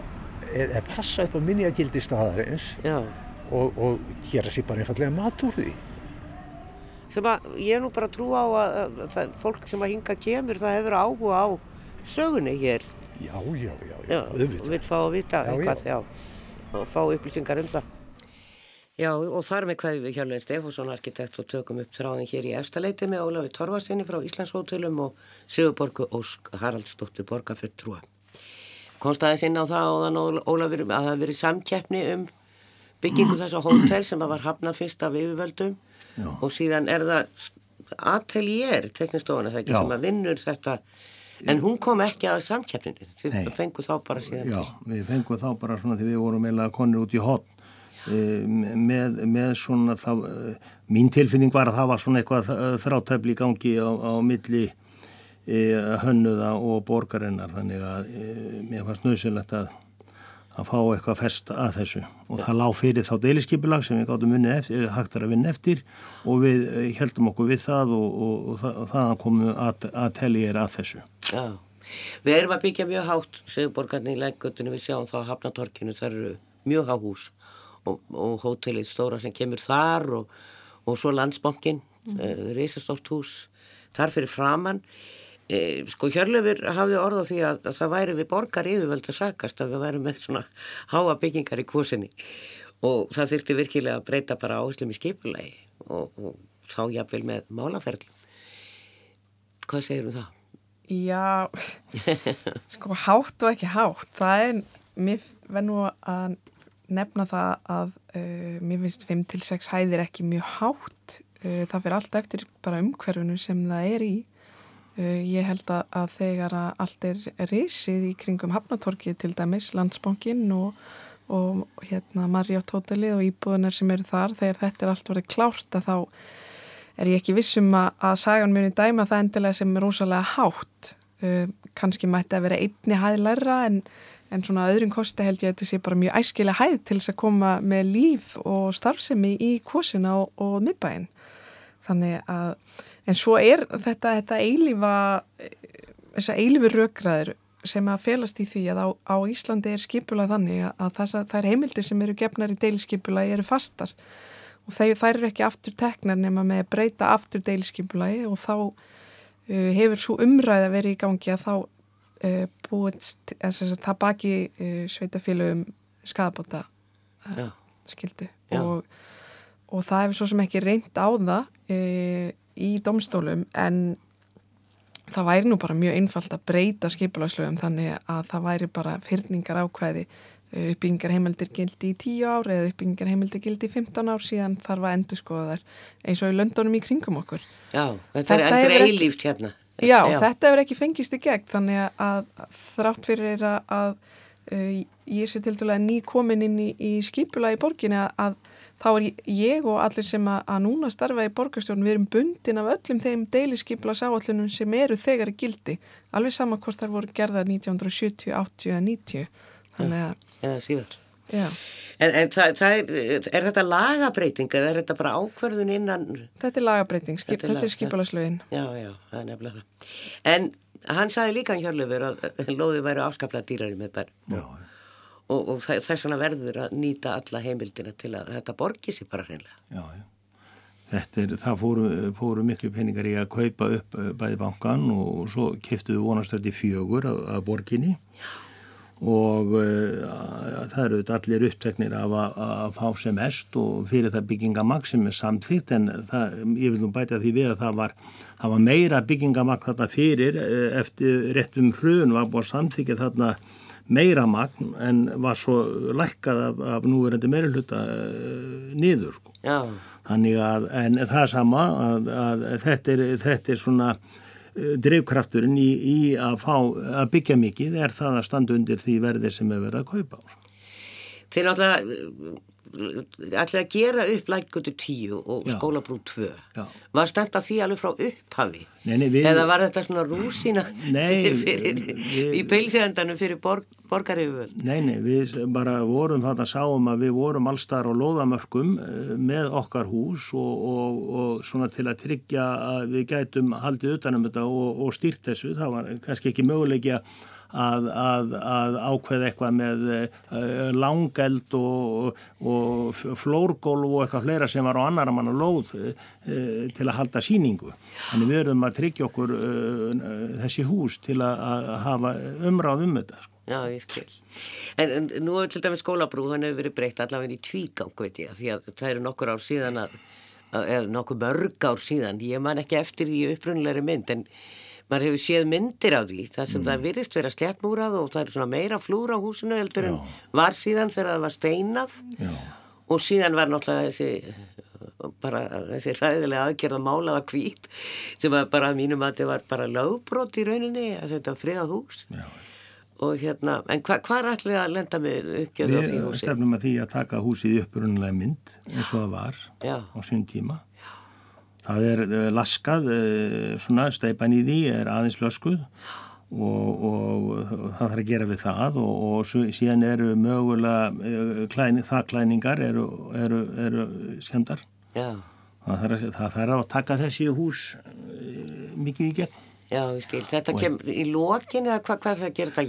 eða passa upp á minniagildi staðarins og, og gera sér bara einfallega mat úr því. Sem að ég er nú bara trú á að, að, að fólk sem að hinga kemur það hefur áhuga á sögunni hér. Já, já, já, já, auðvitað. Og vil fá að vita já, eitthvað, já. já, og fá upplýsingar um það. Já og þar með hvað við Hjörlein Stefánsson arkitekt og tökum upp þráðin hér í efstaleiti með Ólafi Torvarsinni frá Íslandshótelum og Sigurborgu Ósk Haraldsdóttur Borgafjörtrúa. Konstaðis inn á það og þann Ólafur að það hefði verið samkeppni um byggingu þessa hótel sem var hafnað fyrst af yfirvöldum Já. og síðan er það atelier, teknistofana það ekki Já. sem að vinnur þetta en hún kom ekki að samkeppninu þið fengu þá bara síðan Já, við fengu þá bara svona því við vorum meila konur út í hotn Eh, með, með svona það, eh, mín tilfinning var að það var svona eitthvað þrátæfli í gangi á, á milli e, hönnuða og borgarinnar. Þannig að e, mér fannst nöðsynlegt að að fá eitthvað fest að þessu. Og það lág fyrir þá deiliskypulag sem við gáttum eftir, hægtar að vinna eftir. Og við heldum okkur við það og, og, og, og það komu að, að telli er að þessu Já, við erum að byggja mjög hátt segjuborgarni í lækgötunum við sjáum þá að hafnatorkinu það eru mjög há hús og, og hótelið stóra sem kemur þar og, og svo landsbankin mm. uh, reysastórt hús þar fyrir framann uh, sko Hjörlefur hafði orð á því að, að það væri við borgar yfirvöld að sakast að við værum með svona háa byggingar í kvosinni og það þurfti virkilega að breyta bara áherslum í skipulagi og, og þá jáfnvel með málaferðlum hvað segir um það? Já, *laughs* sko hátt og ekki hátt það er, mér verð nú að nefna það að uh, mér finnst 5-6 hæðir ekki mjög hátt. Uh, það fyrir alltaf eftir bara umhverfunu sem það er í. Uh, ég held að, að þegar að allt er risið í kringum Hafnatorki til dæmis, Landsbankin og, og hérna Marriott hótelið og íbúðunar sem eru þar þegar þetta er allt verið klárt að þá er ég ekki vissum að, að sagan muni dæma það endilega sem er rosalega hátt? Uh, kannski mætti að vera einni hæðlæra en en svona öðrum kosti held ég að þetta sé bara mjög æskilega hæð til þess að koma með líf og starfsemi í kvosina og, og miðbæinn. Þannig að, en svo er þetta, þetta eilífa þess að eilífi raugraður sem að felast í því að á, á Íslandi er skipulað þannig að að er heimildir sem eru gefnar í deilskipulagi eru fastar og þeir, þær eru ekki aftur teknar nema með að breyta aftur deilskipulagi og þá uh, hefur svo umræð að vera í gangi að þá uh, búið það baki uh, sveitafélögum skadabóta uh, skildu og, og það hefur svo sem ekki reynd á það í domstólum en það væri nú bara mjög einfalt að breyta skipulagslögum þannig að það væri bara fyrningar ákvæði uppbyggingar heimildir gildi í 10 ár eða uppbyggingar heimildir gildi í 15 ár síðan þarf að endur skoða þær eins og í löndunum í kringum okkur. Já, þetta, þetta er endur eilíft hérna. Já, Já, þetta hefur ekki fengist í gegn þannig að, að þrátt fyrir að, að uh, ég sé til dæla ný komin inn í, í skipula í borginni að, að þá er ég og allir sem að núna starfa í borgarstjórn við erum bundin af öllum þeim deilisskipula sáallunum sem eru þegar í gildi. Alveg sama hvort þar voru gerðað 1970, 80 eða 90 þannig að ja, síðan En, en það, það er, er þetta lagabreiting eða er þetta bara ákverðun innan? Þetta er lagabreiting, skip, þetta er, lag, er skipalaslögin. Já, já, það er nefnilega það. En hann sagði líka Hjörlefur að loði væri afskaplega dýrari með bær. Já. Og, og þess vegna verður að nýta alla heimildina til að þetta borgi sér bara hreinlega. Já, já. Þetta er, það fóru, fóru miklu peningar í að kaupa upp eh, bæði bankan og svo kiftuðu vonastöndi fjögur af, af borginni. Já og uh, það eru allir uppteknir af að fá sem mest og fyrir það byggingamag sem er samþýtt en það, ég vil nú bæta því við að það var, það var meira byggingamag þarna fyrir uh, eftir réttum hrun var búin samþýkkið þarna meira magn en var svo lækkað af, af núverandi meirulhuta uh, niður sko. þannig að en það er sama að, að þetta, er, þetta er svona Drivkrafturinn í, í að, fá, að byggja mikið er það að standa undir því verði sem er verið að kaupa á. Þeir náttúrulega ætlaði að gera upp lækgötu 10 og skólabrú 2 Já. var stemt að því alveg frá upphafi Nei, nei, við- eða var þetta svona rúsina Nei, *laughs* fyrir, við- í peilsíðandanum fyrir borg, borgaryfjöld Nei, nei, við bara vorum þarna sáum að við vorum allstar á lóðamörkum eh, með okkar hús og, og, og svona til að tryggja að við gætum haldið utanum þetta og, og stýrt þessu. Það var kannski ekki möguleiki að, að, að ákveða eitthvað með uh, langeld og, og flórgólf og eitthvað fleira sem var á annara manna lóð uh, til að halda síningu. Þannig við erum að tryggja okkur uh, þessi hús til að, hafa umráð um þetta. sko. Já, ég skil. En, en nú er til dæmis skólabrú, hann hefur verið breytt allavega í tvígang, veit ég, því að það eru nokkur ár síðan að, eða nokkur mörg ár síðan, ég man ekki eftir því upprunnilegri mynd, en maður hefur séð myndir af því, það sem það virðist vera sléttmúrað og það er svona meira flúr á húsinu heldur en var síðan þegar það var steinað Já. og síðan var náttúrulega þessi bara þessi ræðilega aðgerða málaða hvít sem var bara að mínum að þetta var bara lögbrot í rauninni að þetta friðað hús Já. og hérna, en hva, hvað er allir að lenda með uppgjörðu á því Við húsi? stefnum að því að taka húsið í upprunnulega mynd eins og það var Já. á sín tíma. Það er uh, laskað, uh, svona steipan í því er aðeins löskuð og, og það þarf að gera við það og, og síðan eru mögulega uh, klæni, þakklæningar eru, eru, eru skemmdar. Já, Það þarf, að taka þessi hús mikið í gegn. já, ég skil, þetta kemur í lokin eða hvað, hvað er það að gera þetta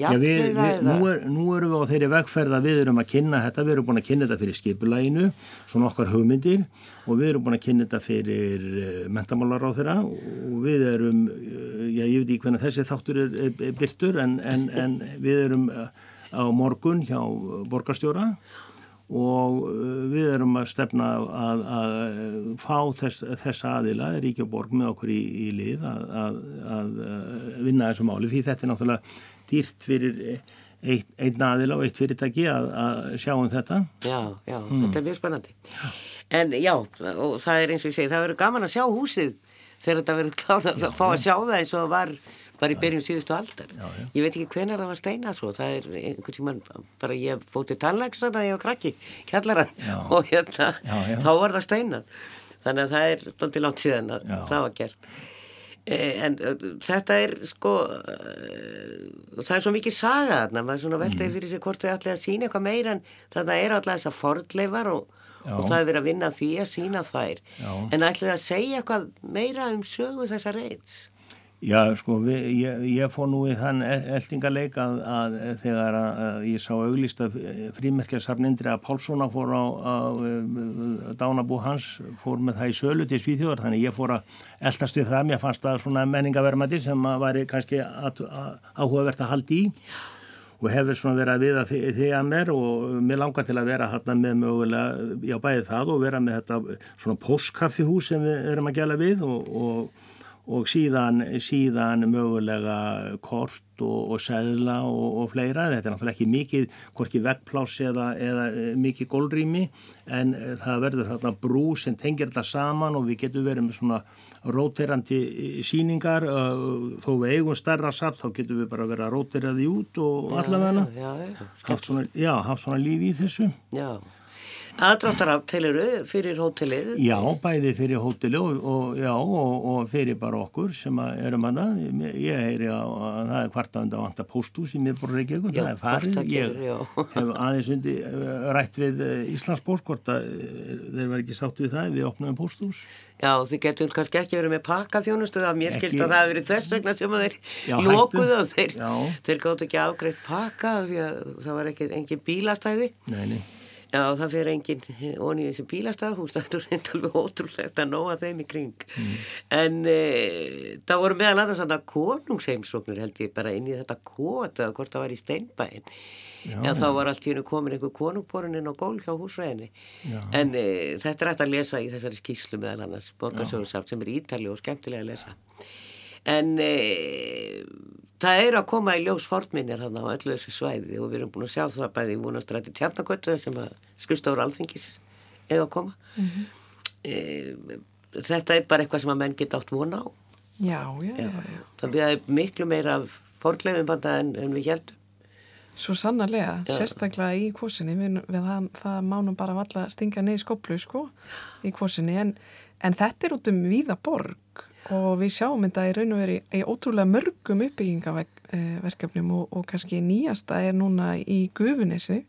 eða? nú, er, nú erum við á þeirri vegferð að við erum að kynna þetta, við erum búin að kynna þetta fyrir skipulæginu, svona okkar hugmyndir og við erum búin að kynna þetta fyrir uh, mentamálar á þeirra og við erum, uh, já ég veit ekki hvernig þessi þáttur er, er, er byrtur en, en, en við erum uh, á morgun hjá borgarstjóra og við erum að stefna að, að fá þess, þess aðila, Ríkja og Borg með okkur í, í lið að, að, að vinna þessu máli því þetta er náttúrulega dýrt fyrir eitt, einn aðila og eitt fyrirtæki að, að sjá um þetta. Já, já, Hmm. þetta er mjög spennandi. En já, og það er eins og ég segi, það verður gaman að sjá húsið þegar þetta verður klárað að fá að sjá það eins og var bara í byrjun síðustu aldar. Já, já. Ég veit ekki hvenar það var steinað svo, það er einhvern tíman, bara ég fótið tannlegs þannig að ég var krakki, kjallaran Já. *laughs* og hérna, Já, já. þá var það steinað. Þannig að það er doldið langt síðan að Já. það var gert. Eh, En uh, þetta er sko, uh, það er svo mikið saga þarna, maður svona Mm. veltaði fyrir sig hvort þau ætlaði að sína eitthvað meira en þarna er alltaf þessar fordleifar og, og það er verið að vinna að því að sína þær. Já. En ætlaði að segja eitthvað meira um sögu þessar reyts? Já, sko, við, ég, ég fór nú í þann eldingaleik að, að þegar að, að ég sá auglista frímerkjarsafnindri að Pálssona fór á, á, á dánabú hans, fór með það í sölu til Svíþjóðar, þannig ég fór að eldast við það, mér fannst það svona menningavermati sem að væri kannski áhugavert að haldi í og hefur svona verið að viða því, því að mér og mér langar til að vera hérna með mögulega, já bæði það og vera með þetta svona postkaffihús sem við erum að gæla við og, og og síðan, síðan mögulega kort og, og seðla og, og fleira. Þetta er náttúrulega ekki mikið, hvorki veggpláss eða, eða eh, mikið gólrými en eh, það verður þarna brú sem tengir þetta saman og við getum verið með svona róterandi síningar uh, þó við eigum stærra satt þá getum við bara verið að rótera því út og allavega haft svona, já, haft svona lífi í þessu. já. Aðdráttar af teliru fyrir hótelið? Já, bæði fyrir hóteli og, og, já, og, og fyrir bara okkur sem að erum það. Ég heyri að, að það er kvartandi að vanta póstús í miðborður Reykjavík, Já, það er farið. Ég já. hef aðeins undir eh, rætt við Íslandsbóst hvort að eh, þeir var ekki sátt við það, við opnaðum póstús. Já, þið getur kannski ekki verið með pakkaþjónustu það mér skilst að það hefur verið þess vegna sem að þeir lókuðu og þeir, þeir gátt ekki afgreitt pakka því að það var ekki engin bílastæði. Nei, nei. Já, það fyrir engin onni í þessi bílastæðahús, það er reynda alveg ótrúlegt að nóa þeim í kring. En e, það voru meðal annars að konungsheimsóknir held ég bara inn í þetta kót eða hvort það var í steinbæin. Já, Já, þá var allt í hennu komin einhver konungborun inn á gól hjá húsræðinni. En e, þetta er hægt að lesa í þessari skýslu meðal annars, borgarsögursaft sem er ítali og skemmtilega að lesa. En e, það er að koma í ljós fornminjar hann á öllu þessu svæði og við erum búin að sjá það bæði í vonastrætti tjarnagötu sem að skrifstofur alþingis eða að koma. e, þetta er bara eitthvað sem að menn geta átt vona á. Já, já, já. já. Það byrjaði miklu meira af fornleifum banda en, en við heldum. Svo sannarlega, Já. sérstaklega í kvosinni, við, við það, það mánum bara valla stinga niður skoplu sko í kvosinni en, en þetta er út um víða borg og við sjáum þetta í raun og veri í ótrúlega mörgum uppbyggingaverkefnum og, og kannski nýjasta er núna í Gufunissi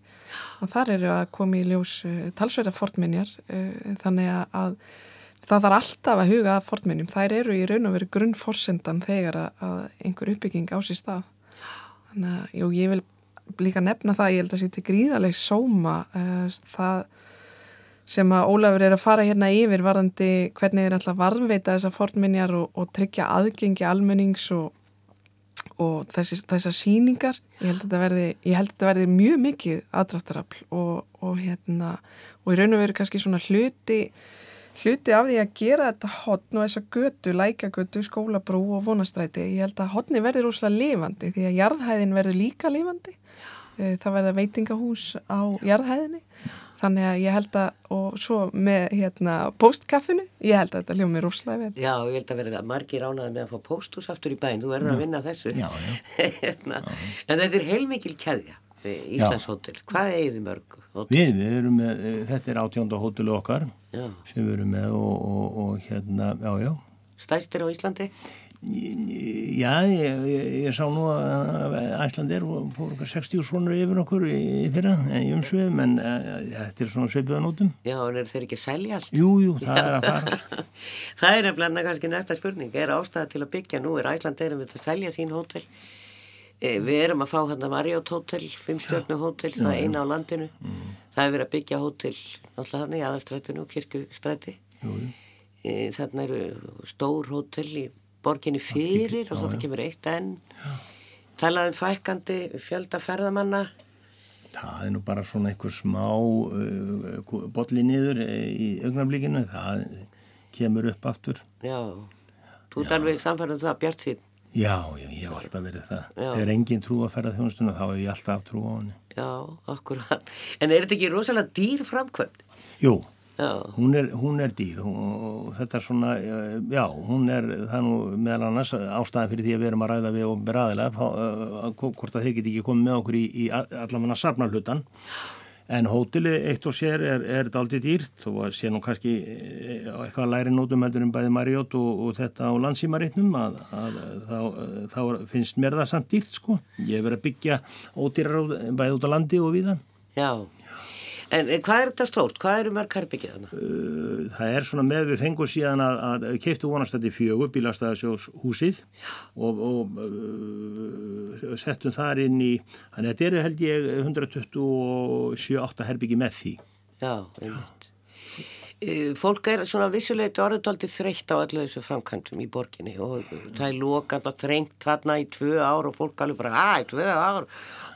og þar eru að koma í ljós uh, talsverða fortminjar uh, þannig að það þarf alltaf að huga að fortminjum, þær eru í raun og veri grunnforsendan þegar að, einhver uppbygging á sér stað. Þannig að jú, ég vil líka nefna það, ég held að þetta er gríðaleg sóma uh, það sem að Ólafur er að fara hérna yfir varðandi hvernig þeir að varðveita þessar fornminjar og, og tryggja aðgengi almennings og, og þessar síningar ég held að þetta verði, verði mjög mikið aðdraftarafl og, og hérna í raun og veru kannski svona hluti hluti af því að gera þetta hotn og þessa götu, lækagötu, skólabrú og vonastræti, ég held að hotni verði rúslega lifandi því að jarðhæðin verður líka lifandi. Eh, það verða veitingahús á jarðhæðinni þannig að ég held að, og svo með hérna postkaffinu, ég held að þetta hljóð mér rúslega vel. Já, ég held að verða margir ánaði með að fá posthús aftur í bæn, þú verður að vinna þessu. Já, já. *laughs* hérna. En þetta er heilmikil keðja, Íslands hótel. Hvað er þið mörg? Hótel? Við, við erum með, þetta er átjónda hótelu okkar já. sem við erum með og, og, og hérna, já, já. Stæstir á Íslandi? Já, ég, ég sá nú að Æslandir fór 60 svonur yfir okkur í fyrra í umsvið, en uh, þetta er svona sveipuðanótum. Já, en er þeir ekki sæljast? Jú, jú, það er að fara. *laughs* það er nefnilega kannski næsta spurning. Er ástæða til að byggja nú? Er Æslandir að selja sín hótel? Eh, við erum að fá hérna Marriott hótel, fimmstjörnu hótel, það er eina á landinu. Mm. Það er verið að byggja hótel alltaf hann í aðalstrætinu, kirkustræti. Eh, Þannig eru stór hótel í borginni fyrir og þetta kemur eitt enn. Talaðum fækandi fjölda ferðamanna. Það er nú bara svona einhver smá uh, bolli niður uh, í augnablíkinu það kemur upp aftur. Já, þú er alveg samfærið um það Bjart sín já, já, ég hef alltaf verið það. Já. ef engin trú að ferða þjónustuna þá hef ég alltaf trú á henni. Já, akkurat. En er þetta ekki rosalega dýr framkvönd? jú Hún er, hún er dýr og þetta er svona, já, hún er það nú meðal annars ástæðan fyrir því að við erum að ræða við og beraðilega hvort að þeir geti ekki komið með okkur í, í allavega sarnarlutan en hótelið eitt og sér er, er daldi dýrt og sé nú kannski eh, eitthvað læri nótum heldur um bæði Marriott og, og þetta á landsýmaritnum að, að þá, þá finnst mér það samt dýrt sko. Ég hef verið að byggja ódýrar bæði út á landi og viðan. Já. En hvað er þetta stórt? Hvað eru mörg herbyggið þannig? Uh, það er svona með við fengum síðan að, að keiptu vonastætti fjögur bílastæðasjós húsið og, og uh, settum þar inn í, þannig að þetta eru held ég 127-8 herbyggi með því. Já, einmitt. Eh, fólk er svona vissulegt orðutóldi þreytt á öllu þessu framkvæmdum í borginni og það er lokand og þrengt þarna í tvö ár og fólk alveg bara að, tvö ár?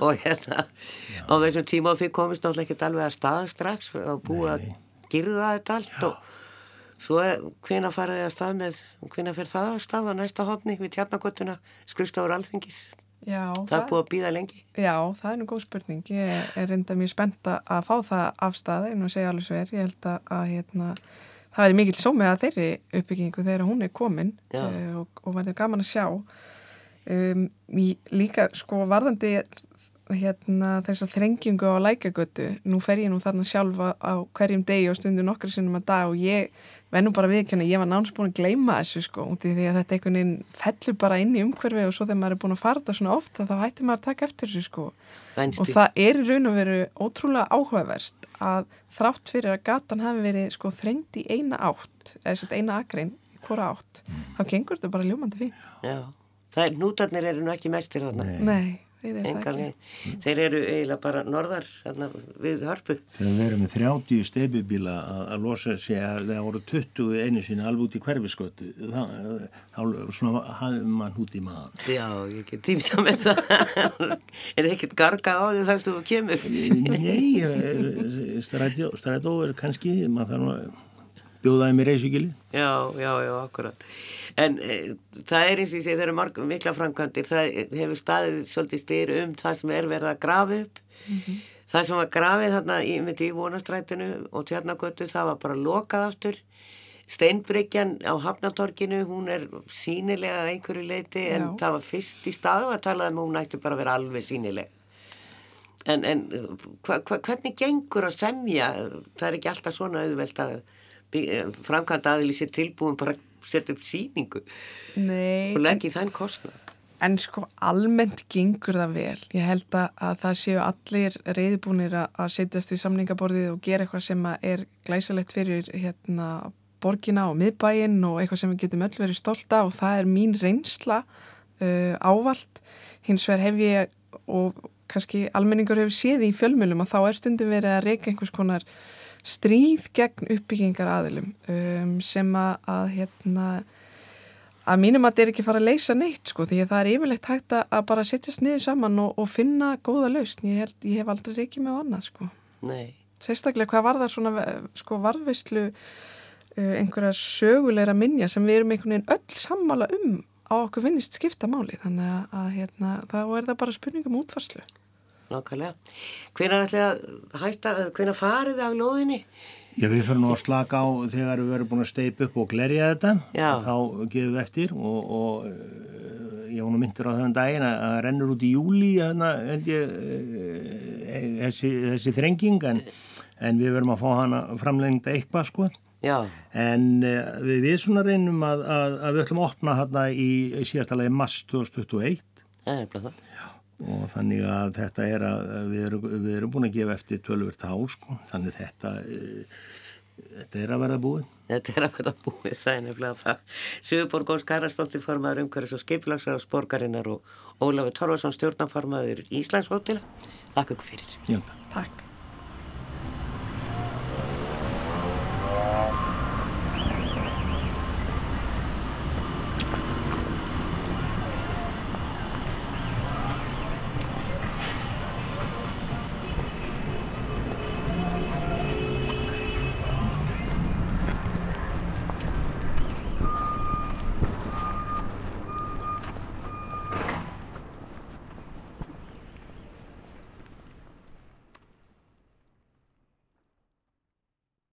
Og hérna á þessum tíma og þið komist náttúrulega ekki alveg að staða strax og búið að girða þetta allt Já. og svo hvena farið þið að stað með hvena fer það að staða næsta hodni við tjarnagötuna skrifstofur alþingis Já, það er búið að býða lengi. Já, það er nú góð spurning. Ég er reynda mjög spennt að fá það afstæði en að segja alveg svo er. Ég held að, að hérna, það verður mikil sómið að þeirri uppbyggingu þegar hún er komin uh, og, og verður gaman að sjá. Um, líka sko varðandi hérna, þessa þrengjungu á lækagötu nú fer ég nú þarna sjálfa á hverjum degi og stundu nokkru sinnum að dag og ég vennum bara viðkjöna, ég var náttúrulega búin að gleyma þessu sko, út í því að þetta einhvern veginn fellur bara inn í umhverfi og svo þegar maður er búin að fara þetta svona ofta þá hættir maður að taka eftir þessu sko. Vænsti. og það er í raun og veru ótrúlega áhugaverst að þrátt fyrir að gatan hafi verið sko þrengt í eina átt, eða sérst eina akrein hvora átt, mm. þá gengur þetta bara ljómandi fín Já, það er, nútarnir eru nú ekki mestir þarna. Nei, Nei Engan, þeir eru eiginlega bara norðar hérna, við hörpu. Þegar við erum með 30 stefibíla að losa sig að það voru 20 einu sinni alveg út í hverfiskötu þá, hafði mann út í maður já, ég get tímta með það. *laughs* Er ekkert garga á því þess að kemur? Nei, strætó er kannski maður þarf að bjóða þeim í reysugili já, já, já, akkurat en e, það er eins og því þeir eru marg, mikla framkvæmdir það hefur staðið svolítið styr um það sem er verið að grafa upp mm -hmm. það sem var grafið þarna í, í vonastrætinu og tjarnagötu það var bara lokað aftur Steinbryggjan á Hafnatorkinu hún er sínilega einhverju leiti en Já. það var fyrst í stað að talaði um hún ætti bara að vera alveg sínileg En, en hva, hva, hvernig gengur að semja? Það er ekki alltaf svona auðvelt að framkvæmda aðili sér tilbúin bara setja upp síningu Nei, og leggja í þann kostnað. En sko almennt gengur það vel. Ég held að það séu allir reyðbúnir að setjast við samningaborðið og gera eitthvað sem er glæsalegt fyrir hérna, borgina og miðbæinn og eitthvað sem við getum öll verið stolta og það er mín reynsla uh, ávalt. Hins vegar hef ég og kannski almenningur hefur séð í fjölmjölum og þá er stundum verið að reyka einhvers konar stríð gegn uppbyggingar aðilum um, sem að, að hérna að mínum að þetta er ekki fara að leysa neitt sko því að það er yfirleitt hægt að bara setjast niður saman og, og finna góða lausn. Ég, held, ég hef aldrei reykið með annað sko. Nei. sérstaklega hvað var það svona sko varðveislu uh, einhverja sögulegra minja sem við erum einhvern veginn öll sammála um á okkur finnist skipta máli. Þannig að, að hérna, þá er það bara spurningum útfarslu Nákvæmlega. Hvenar ætla að hætta, hvenar farið af lóðinni? Já, við fyrir nú að slaka á þegar við verðum búin að steipa upp og glerja þetta. Þá gefum við eftir og, og eh, ég var nú myndur á þennan daginn að það rennur út í júli hérna, held ég, eh, þessi, þessi þrenging en, en við verðum að fá hana framlengda eitthvað sko. Já. En við, við svona reynum að, að, að við ætlum að opna hérna í síðastalagi mass 2021. Það er bara það. Já og þannig að þetta er að við erum, við erum búin að gefa eftir tölver tá sko, þannig þetta e, þetta er að verða búið. Þetta er að verða búið, það er nefnilega það. Sigurborg Ósk Karastóttir formaður umhverfis og skeipilagsar borgarinnar og Ólafur Torfarsson stjórnaformaður Íslands hótila Takk ykkur fyrir. Já, Takk